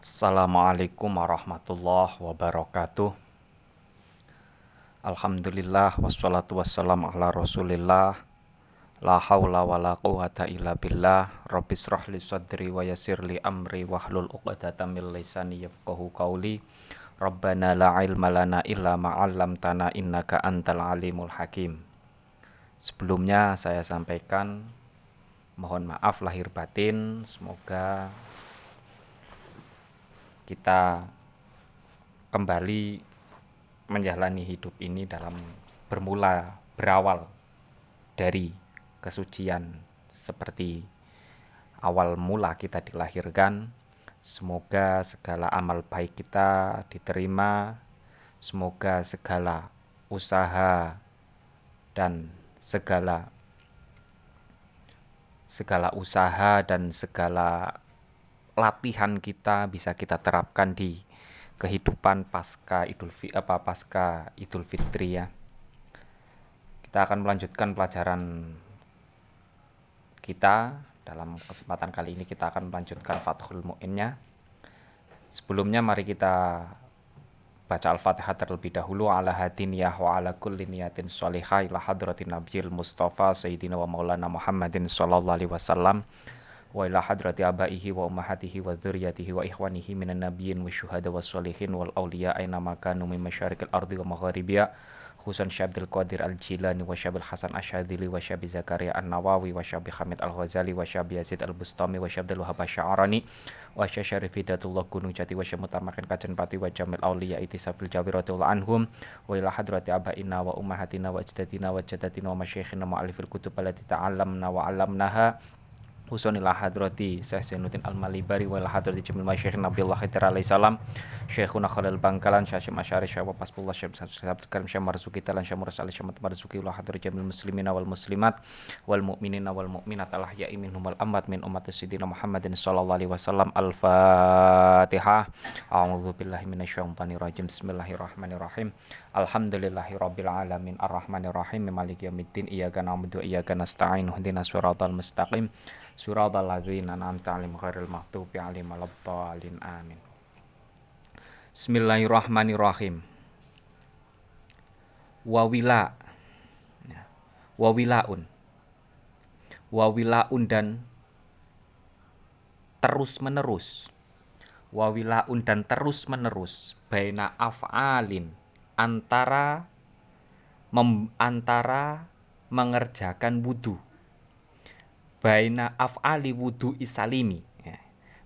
Assalamualaikum warahmatullahi wabarakatuh. Alhamdulillah wassalatu wassalamu ala rasulillah. La hawla wa la quwata illa billah. Rabbis rahli sadri wa yasirli amri Wahlul uqadatan min lisani yafqahu qawli. Rabbana la ilma lana illa ma'allamtana innaka antal alimul hakim. Sebelumnya saya sampaikan Mohon maaf lahir batin. Semoga kita kembali menjalani hidup ini dalam bermula berawal dari kesucian seperti awal mula kita dilahirkan. Semoga segala amal baik kita diterima. Semoga segala usaha dan segala segala usaha dan segala latihan kita bisa kita terapkan di kehidupan pasca Idul apa pasca Idul Fitri ya. Kita akan melanjutkan pelajaran kita dalam kesempatan kali ini kita akan melanjutkan Fathul Mu'innya. Sebelumnya mari kita baca Al-Fatihah terlebih dahulu ala hadiniyah wa ala kulli niyatin sholihah ila hadratin nabiyil mustafa sayyidina wa maulana Muhammadin sallallahu alaihi wasallam وإلى حضرة آبائه وأمهاته وذريته وإخوانه من النبيين والشهداء والصالحين والأولياء أينما كانوا من مشارق الأرض ومغاربها خصوصا شاب القادر الجيلاني وشاب الحسن الشاذلي وشاب زكريا النووي وشاب حميد الغزالي وشاب يزيد البستامي وشاب الوهاب الشعراني وشاب شريف هداية الله gunung jati wa syamutamakin kajen pati wa jamil awliya itisaf bil jawi radhiyallahu anhum wa ila hadrati abaina wa ummahatina wa ajdatina wa jaddatina wa kutub wa Husonil hadrati Syekh Zainuddin Al-Malibari wal hadrati Jamil Masyayikh Nabiullah Khidir alaihi salam Syekhuna Khalil Bangkalan Syekh Syekh Asyari Syekh Pasbullah Syekh Syekh Karim Syekh Marzuki Talan Syekh Muras Ali Syekh Marzuki wal hadrati Jamil Muslimin wal Muslimat wal Mu'minin wal Mu'minat al ahya'i minhum wal amwat min umat Sayyidina Muhammadin sallallahu alaihi wasallam. Al-Fatihah. A'udzu billahi minasyaitonir rajim Bismillahirrahmanirrahim Alhamdulillahi rabbil alamin arrahmanir rahim maliki yaumiddin iyyaka na'budu wa iyyaka nasta'in ihdinas siratal mustaqim siratal ladzina an'amta 'alaihim ghairil maghdubi 'alaihim waladdallin amin. Bismillahirrahmanirrahim. Wawila ya. Wawilaun. Wawilaun dan terus menerus Wawilaun dan terus menerus Baina af'alin Antara mem, Antara mengerjakan wudhu baina af'ali wudu isalimi. Ya.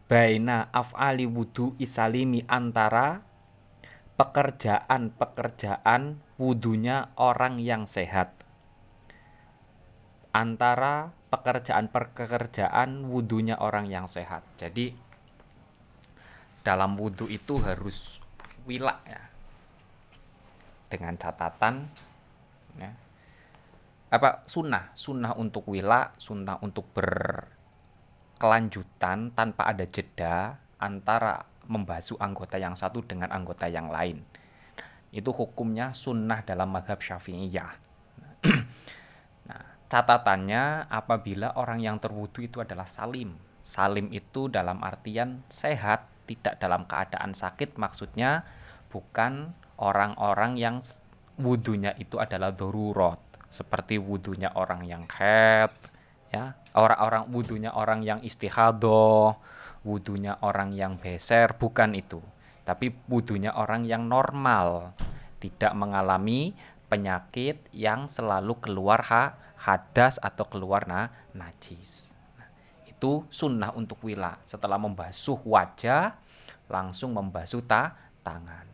baina af'ali wudu isalimi antara pekerjaan-pekerjaan wudunya orang yang sehat. Antara pekerjaan-pekerjaan wudunya orang yang sehat. Jadi dalam wudhu itu harus wilak ya dengan catatan ya, apa sunnah. Sunnah untuk wila sunnah untuk berkelanjutan tanpa ada jeda antara membasuh anggota yang satu dengan anggota yang lain. Itu hukumnya sunnah dalam madhab syafi'iyah. Nah catatannya apabila orang yang terwudu itu adalah salim. Salim itu dalam artian sehat tidak dalam keadaan sakit maksudnya bukan orang-orang yang wudhunya itu adalah darurat. Seperti wudhunya orang yang head ya. Orang-orang wudhunya orang yang istihadoh wudhunya orang yang beser bukan itu. Tapi wudhunya orang yang normal tidak mengalami penyakit yang selalu keluar ha, hadas atau keluar na, najis. Nah, itu sunnah untuk wila. Setelah membasuh wajah langsung membasuh ta, tangan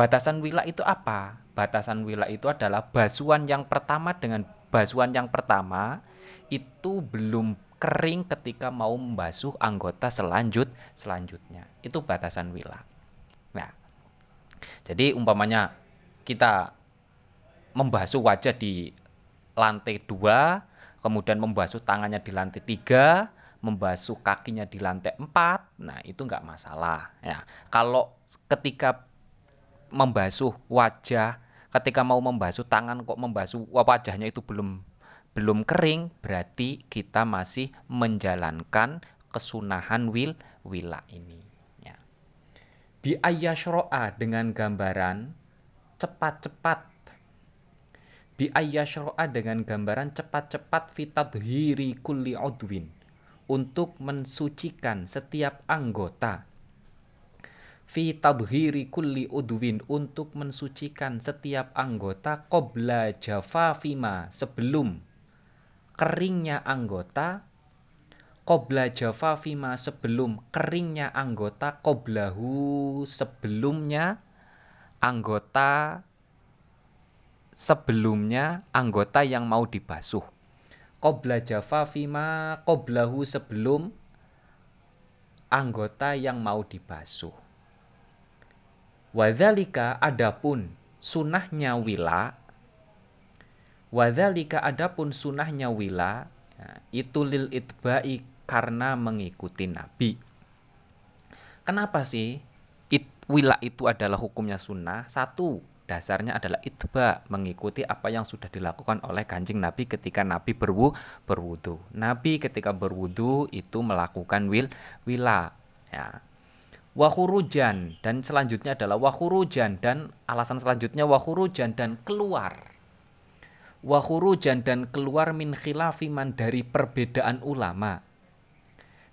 batasan wila itu apa batasan wila itu adalah basuhan yang pertama dengan basuhan yang pertama itu belum kering ketika mau membasuh anggota selanjut selanjutnya. Itu batasan wila. Nah, jadi umpamanya kita membasuh wajah di lantai dua, kemudian membasuh tangannya di lantai tiga, membasuh kakinya di lantai empat, nah itu nggak masalah. Ya, kalau ketika membasuh wajah. Ketika mau membasuh tangan kok membasuh wajahnya itu belum belum kering berarti kita masih menjalankan kesunahan wil wila ini. Ya. bi ayyashro'a dengan gambaran cepat-cepat. Bi ayyashro'a dengan gambaran cepat-cepat fitadhiri kulli udwin. Untuk mensucikan setiap anggota fi tabhiri kulli udwin untuk mensucikan setiap anggota qabla jafafima sebelum keringnya anggota qabla jafafima sebelum keringnya anggota qoblahu sebelumnya anggota sebelumnya anggota yang mau dibasuh. Qabla jafafima qoblahu sebelum anggota yang mau dibasuh Wadzalika adapun sunahnya wila Wadzalika adapun sunahnya wila ya, itu lil itba'i karena mengikuti Nabi. Kenapa sih it, wila itu adalah hukumnya sunnah? Satu, dasarnya adalah itba mengikuti apa yang sudah dilakukan oleh kanjeng Nabi ketika Nabi berwu berwudu. Nabi ketika berwudu itu melakukan wil wila ya wahurujan. Dan selanjutnya adalah wahurujan. Dan alasan selanjutnya wahurujan dan keluar. Wahurujan dan keluar min khilafiman dari perbedaan ulama.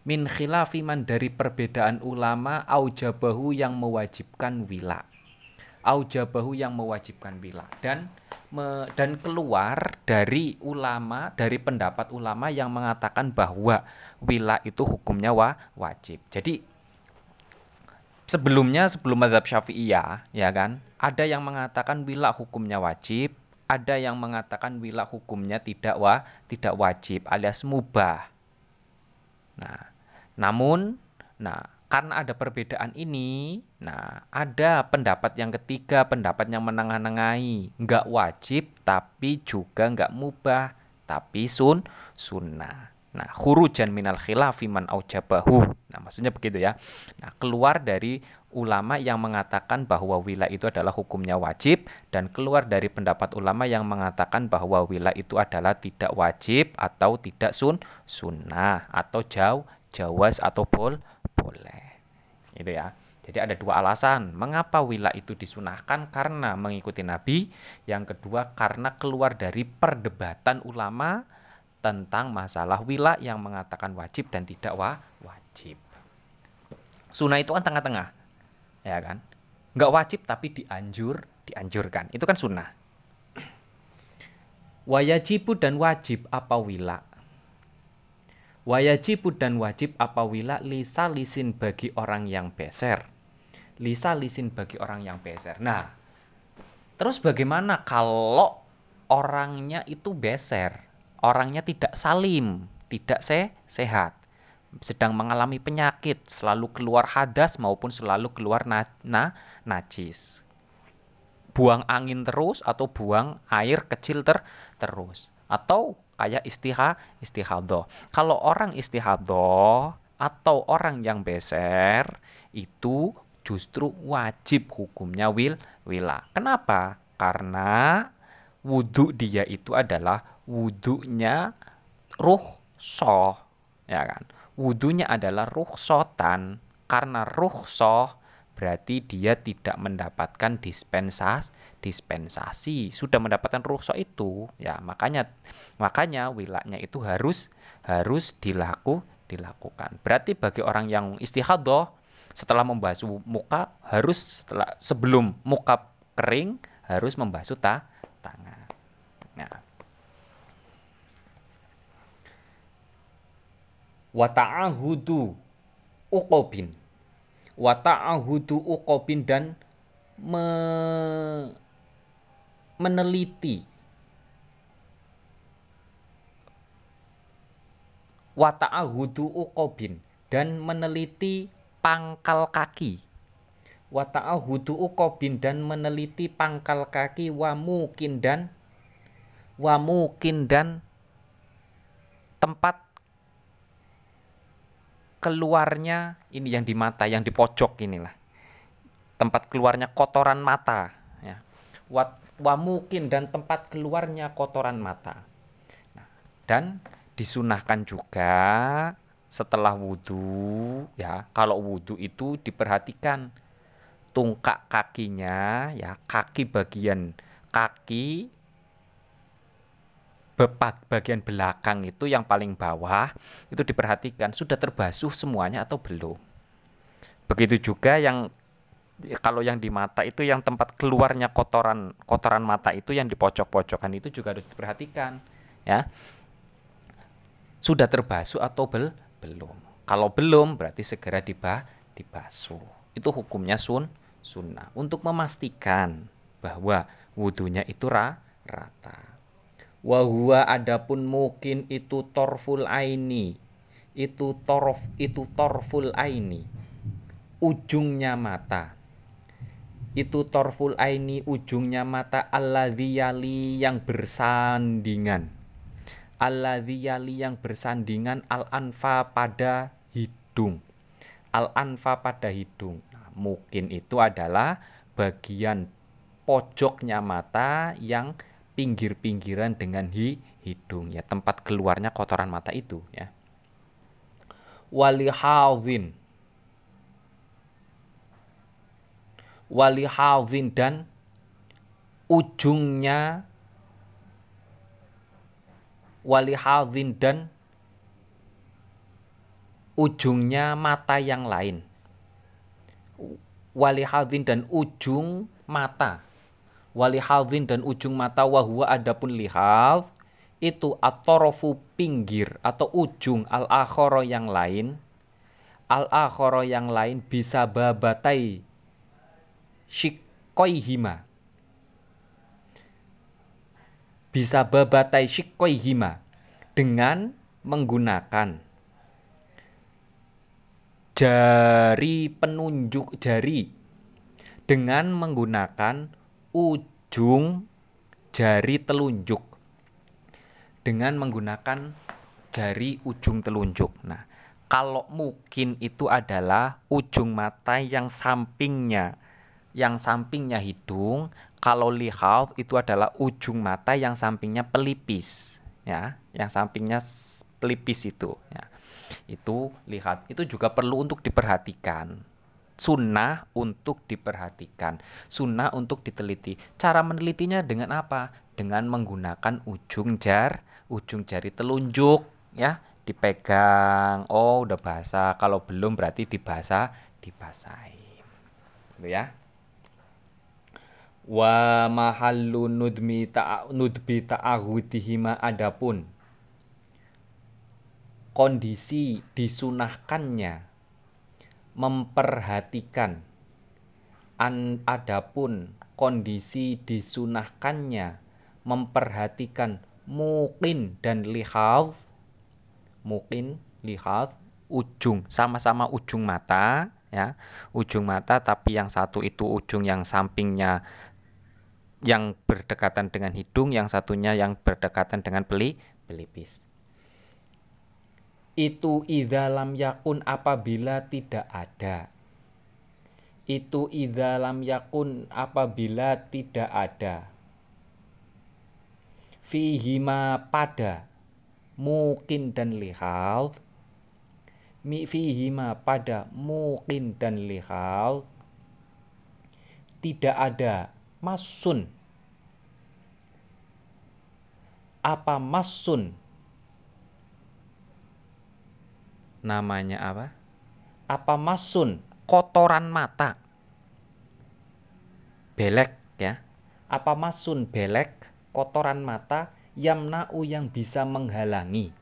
Min khilafiman dari perbedaan ulama aujabahu yang mewajibkan wila. Aujabahu yang mewajibkan wila. Dan me, dan keluar dari ulama dari pendapat ulama yang mengatakan bahwa wila itu hukumnya wa, wajib. Jadi sebelumnya sebelum mazhab Syafi'iyah ya kan? Ada yang mengatakan wila hukumnya wajib ada yang mengatakan wila hukumnya tidak wa tidak wajib alias mubah. Nah namun nah karena ada perbedaan ini nah ada pendapat yang ketiga pendapat yang menengah-nengahi nggak wajib tapi juga nggak mubah tapi sun sunnah Nah, khurujan minal khilafi man aujabahu. Nah, maksudnya begitu ya. Nah, keluar dari ulama yang mengatakan bahwa wila itu adalah hukumnya wajib dan keluar dari pendapat ulama yang mengatakan bahwa wila itu adalah tidak wajib atau tidak sun sunnah atau jauh jawas atau bol boleh. Itu ya. Jadi ada dua alasan mengapa wila itu disunahkan karena mengikuti Nabi, yang kedua karena keluar dari perdebatan ulama tentang masalah wila yang mengatakan wajib dan tidak wa wajib. Sunnah itu kan tengah-tengah, ya kan? Nggak wajib tapi dianjur, dianjurkan. Itu kan sunnah. Wajibu dan wajib apa wila? Wajibu dan wajib apa wila lisa lisin bagi orang yang beser. Lisa lisin bagi orang yang beser. Nah, terus bagaimana kalau orangnya itu beser? Orangnya tidak salim, tidak se sehat, sedang mengalami penyakit, selalu keluar hadas maupun selalu keluar na na najis. Buang angin terus atau buang air kecil ter terus atau kayak istiha istihadoh. Kalau orang istihadoh atau orang yang beser itu justru wajib hukumnya wil wila. Kenapa? Karena wudhu dia itu adalah wudhunya ruh ya kan? Wudhunya adalah ruh sotan. Karena ruh berarti dia tidak mendapatkan dispensas dispensasi. Sudah mendapatkan rukhsah itu ya makanya makanya wilaknya itu harus harus dilaku dilakukan. Berarti bagi orang yang istihadoh setelah membasuh muka harus setelah sebelum muka kering harus membasuh ta, tangan nah. Wa ta'ahudu uqobin wa ta'ahudu uqobin dan me, meneliti. Wa ta'ahudu uqobin dan meneliti pangkal kaki. Wa ta'ahudu uqobin dan meneliti pangkal kaki wa mungkin dan wa mungkin dan tempat keluarnya ini yang di mata, yang di pojok inilah. Tempat keluarnya kotoran mata ya. Wat, wa mungkin dan tempat keluarnya kotoran mata. Nah, dan disunahkan juga setelah wudhu ya kalau wudhu itu diperhatikan tungkak kakinya ya kaki bagian kaki bagian belakang itu yang paling bawah itu diperhatikan sudah terbasuh semuanya atau belum. Begitu juga yang kalau yang di mata itu yang tempat keluarnya kotoran kotoran mata itu yang di pojok-pojokan itu juga harus diperhatikan ya. Sudah terbasuh atau bel belum. Kalau belum berarti segera dibah dibasuh. Itu hukumnya sun sunnah untuk memastikan bahwa wudhunya itu ra, rata wahua adapun mungkin itu torful aini. Itu torf itu torful aini. Ujungnya mata. Itu torful aini ujungnya mata. Alladhiyali yang bersandingan. Alladhiyali yang bersandingan al anfa pada hidung. Al anfa pada hidung. Nah, mungkin itu adalah bagian pojoknya mata yang pinggir-pinggiran dengan hi, hidung ya tempat keluarnya kotoran mata itu ya. Walihawin walihawin dan ujungnya. Walihawin dan ujungnya mata yang lain. Walihawin dan ujung mata wali hadin dan ujung mata wahwa adapun lihal itu atorofu pinggir atau ujung al akhoro yang lain. Al akhoro yang lain bisa babatai shikoihima bisa babatai shikoihima dengan menggunakan jari penunjuk jari dengan menggunakan ujung jari telunjuk dengan menggunakan jari ujung telunjuk. Nah, kalau mungkin itu adalah ujung mata yang sampingnya yang sampingnya hidung, kalau lihat itu adalah ujung mata yang sampingnya pelipis, ya, yang sampingnya pelipis itu, ya. Itu lihat, itu juga perlu untuk diperhatikan sunnah untuk diperhatikan, sunnah untuk diteliti. Cara menelitinya dengan apa? Dengan menggunakan ujung jar, ujung jari telunjuk, ya, dipegang. Oh, udah basah. Kalau belum berarti dibasah, dibasahi. Gitu ya. Wa mahallu nudmi ta nudbi ta'ahudihima adapun kondisi disunahkannya memperhatikan. An adapun kondisi disunahkannya memperhatikan mungkin dan lihat mungkin lihat ujung sama-sama ujung mata ya. Ujung mata tapi yang satu itu ujung yang sampingnya yang berdekatan dengan hidung yang satunya yang berdekatan dengan peli pelipis itu idalam yakun apabila tidak ada. Itu idalam yakun apabila tidak ada. Fihima pada mungkin dan lihal mi fihima pada mungkin dan lihal tidak ada masun. Apa masun namanya apa? Apa masun? Kotoran mata. Belek ya. Apa masun belek kotoran mata yamna'u yang bisa menghalangi.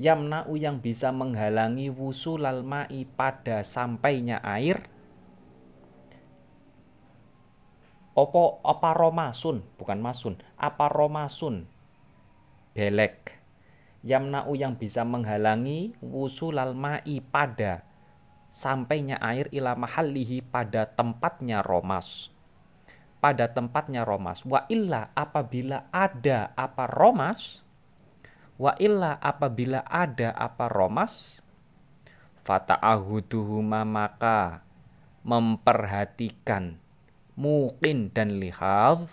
Yamna'u yang bisa menghalangi wusulal ma'i pada sampainya air. Opo apa romasun, bukan masun, apa romasun. Belek yamna'u yang bisa menghalangi wusulal ma'i pada sampainya air ila mahallihi pada tempatnya romas. Pada tempatnya romas. Wa illa apabila ada apa romas wa illa apabila ada apa romas fata'ahuduhuma maka memperhatikan mungkin dan lihat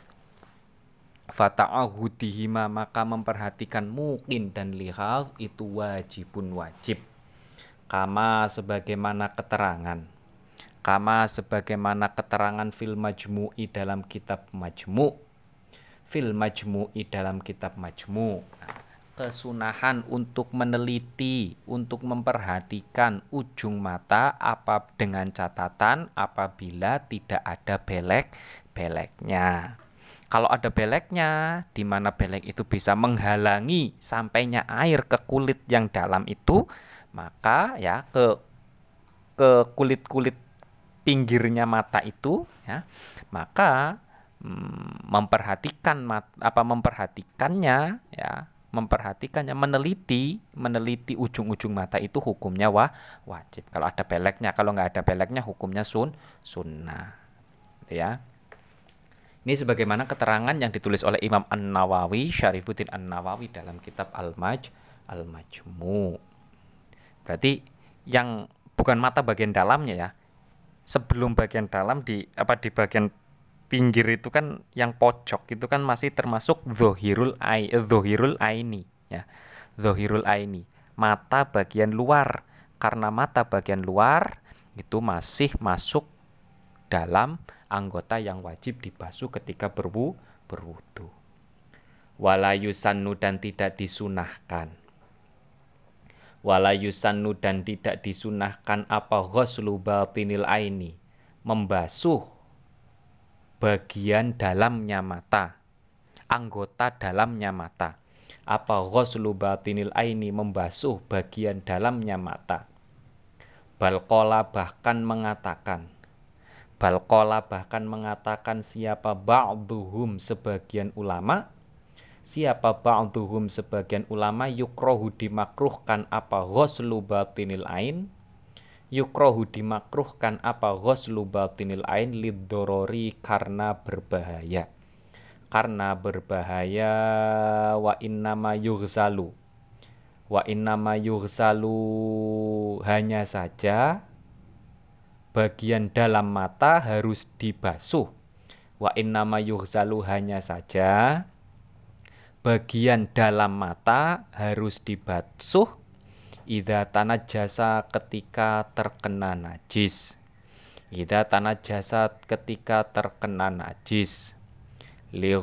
fata'ahudihima maka memperhatikan mungkin dan lihal itu wajibun wajib. Kama sebagaimana keterangan. Kama sebagaimana keterangan fil majmu'i dalam kitab majmu' fil majmu'i dalam kitab majmu' nah, kesunahan untuk meneliti untuk memperhatikan ujung mata apa dengan catatan apabila tidak ada belek beleknya kalau ada beleknya, di mana belek itu bisa menghalangi sampainya air ke kulit yang dalam itu, maka ya ke ke kulit-kulit pinggirnya mata itu, ya, maka hmm, memperhatikan mat, apa memperhatikannya, ya, memperhatikannya, meneliti, meneliti ujung-ujung mata itu hukumnya wah, wajib. Kalau ada beleknya, kalau nggak ada beleknya hukumnya sun, sunnah, gitu ya. Ini sebagaimana keterangan yang ditulis oleh Imam An-Nawawi, Syarifuddin An-Nawawi dalam kitab Al-Maj Al-Majmu. Berarti yang bukan mata bagian dalamnya ya. Sebelum bagian dalam di apa di bagian pinggir itu kan yang pojok itu kan masih termasuk zohirul ai zohirul aini ya. Zohirul aini, mata bagian luar. Karena mata bagian luar itu masih masuk dalam anggota yang wajib dibasuh ketika berwu, berwudu. Walayusannu dan tidak disunahkan. Walayusannu dan tidak disunahkan apa ghuslu batinil aini. Membasuh bagian dalamnya mata. Anggota dalamnya mata. Apa ghuslu batinil aini membasuh bagian dalamnya mata. Balkola bahkan mengatakan Balkola bahkan mengatakan siapa ba'duhum sebagian ulama siapa ba'duhum sebagian ulama yukrohu dimakruhkan apa ghuslu batinil ain? Yukrohu dimakruhkan apa ghuslu batinil ain lidorori karena berbahaya? Karena berbahaya wa innama yughsalu wa innama yughsalu hanya saja bagian dalam mata harus dibasuh. Wa innama yughsalu hanya saja bagian dalam mata harus dibasuh tanah jasa ketika terkena najis. Idza tanah jasa ketika terkena najis. Li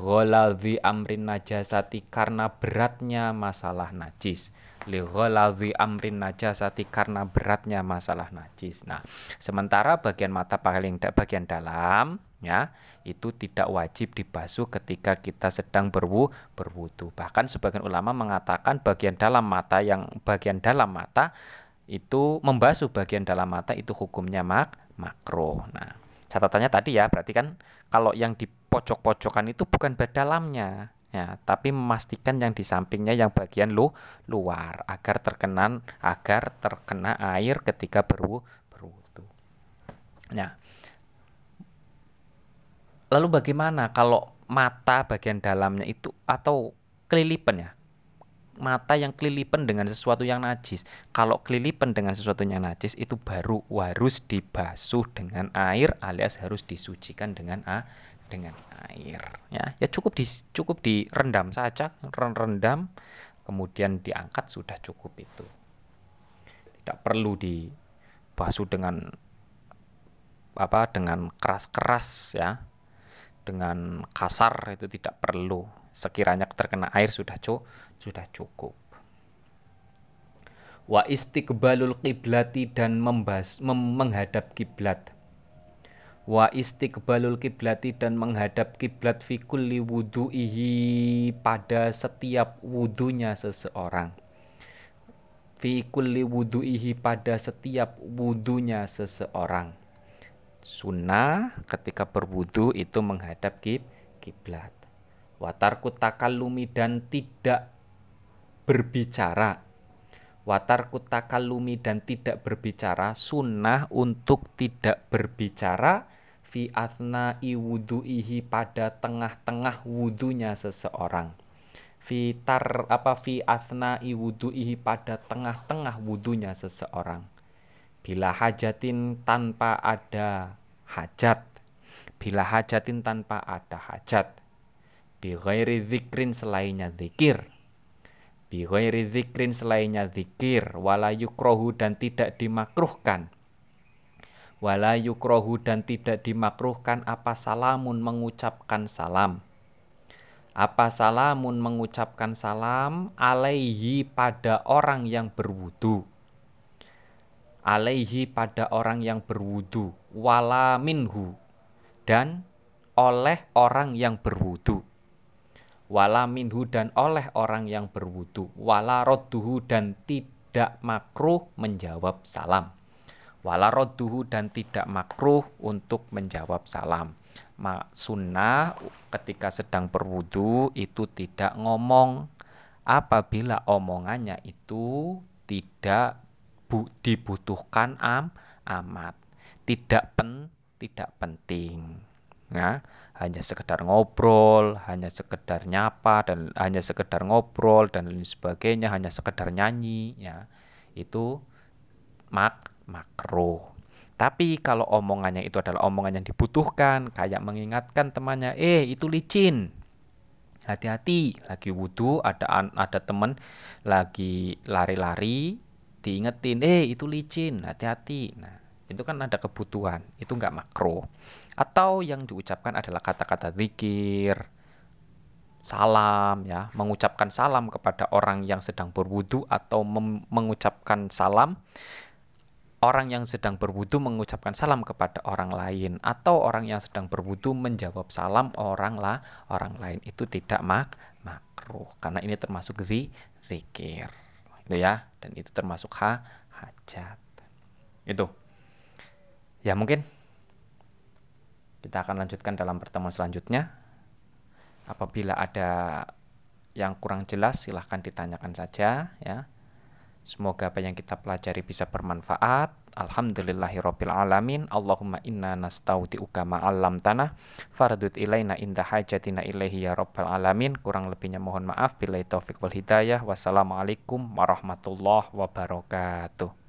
amrin najasati karena beratnya masalah najis li ghaladhi amrin najasati karena beratnya masalah najis. Nah, sementara bagian mata paling bagian dalam ya itu tidak wajib dibasuh ketika kita sedang berwu berwudu. Bahkan sebagian ulama mengatakan bagian dalam mata yang bagian dalam mata itu membasuh bagian dalam mata itu hukumnya mak makro. Nah, catatannya tadi ya berarti kan kalau yang di pojok-pojokan itu bukan dalamnya ya tapi memastikan yang di sampingnya yang bagian lu luar agar terkena agar terkena air ketika berwu berwudu. Nah, lalu bagaimana kalau mata bagian dalamnya itu atau kelilipan ya? Mata yang kelilipan dengan sesuatu yang najis. Kalau kelilipan dengan sesuatu yang najis itu baru harus dibasuh dengan air alias harus disucikan dengan a dengan air ya. Ya cukup di cukup direndam saja rendam kemudian diangkat sudah cukup itu. Tidak perlu dibasuh dengan apa dengan keras-keras ya. Dengan kasar itu tidak perlu. Sekiranya terkena air sudah cu sudah cukup. Wa istiqbalul qiblati dan membas, mem menghadap kiblat wa istiqbalul kiblati dan menghadap kiblat fi kulli wudu'ihi pada setiap wudunya seseorang. Fi kulli wudu'ihi pada setiap wudunya seseorang. Sunnah ketika berwudu itu menghadap kib kiblat watarku takallumi dan tidak berbicara. Watarku takallumi dan tidak berbicara. Sunnah untuk tidak berbicara fi athna wudu'ihi pada tengah-tengah wudunya seseorang. Fi tar apa fi athna wudu'ihi pada tengah-tengah wudunya seseorang. Bila hajatin tanpa ada hajat. Bila hajatin tanpa ada hajat. Bi ghairi zikrin selainnya zikir bi ghairi zikrin selainnya zikir wala yukrohu dan tidak dimakruhkan wala yukrohu dan tidak dimakruhkan apa salamun mengucapkan salam. Apa salamun mengucapkan salam alaihi pada orang yang berwudu. Alaihi pada orang yang berwudu wala minhu dan oleh orang yang berwudu. Wala minhu dan oleh orang yang berwudu wala rodduhu dan tidak makruh menjawab salam wala rodduhu dan tidak makruh untuk menjawab salam. Sunnah ketika sedang berwudu itu tidak ngomong. Apabila omongannya itu tidak bu, dibutuhkan am amat. Tidak pen tidak penting. Ya hanya sekedar ngobrol hanya sekedar nyapa dan hanya sekedar ngobrol dan lain sebagainya hanya sekedar nyanyi ya. Itu mak makruh tapi kalau omongannya itu adalah omongan yang dibutuhkan, kayak mengingatkan temannya, eh itu licin, hati-hati, lagi wudhu, ada ada teman lagi lari-lari, diingetin, eh itu licin, hati-hati. Nah, itu kan ada kebutuhan, itu nggak makro. Atau yang diucapkan adalah kata-kata zikir, salam ya, mengucapkan salam kepada orang yang sedang berwudhu atau mengucapkan salam orang yang sedang berwudu mengucapkan salam kepada orang lain atau orang yang sedang berwudu menjawab salam orang lah orang lain itu tidak mak makruh. Karena ini termasuk zi zikir. Itu ya. Dan itu termasuk ha hajat. Itu. Ya mungkin kita akan lanjutkan dalam pertemuan selanjutnya. Apabila ada yang kurang jelas silahkan ditanyakan saja ya Semoga apa yang kita pelajari bisa bermanfaat. Alhamdulillahirabbil alamin. Allahumma inna nastaudiuka ma'allam tanah faradut ilaina inda hajatina ilaihi ya rabbal alamin. Kurang lebihnya mohon maaf. Bila taufik wal hidayah. Wassalamualaikum warahmatullahi wabarakatuh.